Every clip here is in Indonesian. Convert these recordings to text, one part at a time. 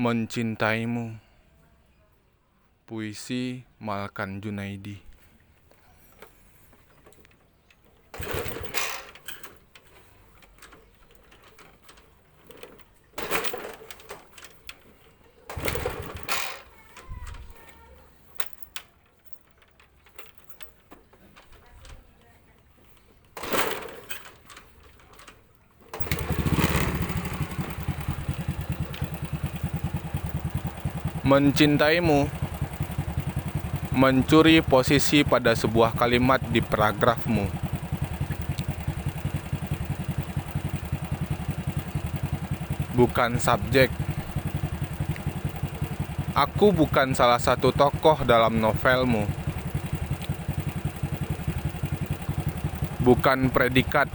Mencintaimu. Puisi Malkan Junaidi Mencintaimu Mencuri posisi pada sebuah kalimat di paragrafmu. Bukan subjek. Aku bukan salah satu tokoh dalam novelmu. Bukan predikat.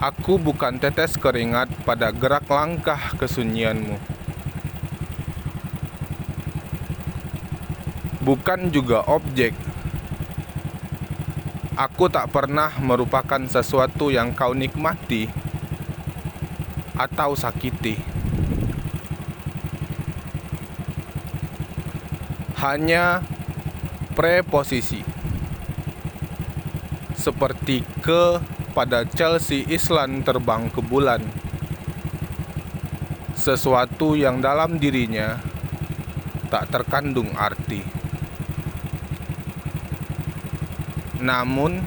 Aku bukan tetes keringat pada gerak langkah kesunyianmu. Bukan juga objek. Aku tak pernah merupakan sesuatu yang kau nikmati atau sakiti. Hanya preposisi. Seperti ke pada Chelsea Island terbang ke bulan. Sesuatu yang dalam dirinya tak terkandung arti. Namun,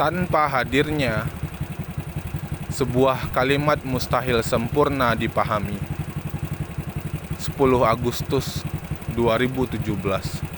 tanpa hadirnya, sebuah kalimat mustahil sempurna dipahami. 10 Agustus 2017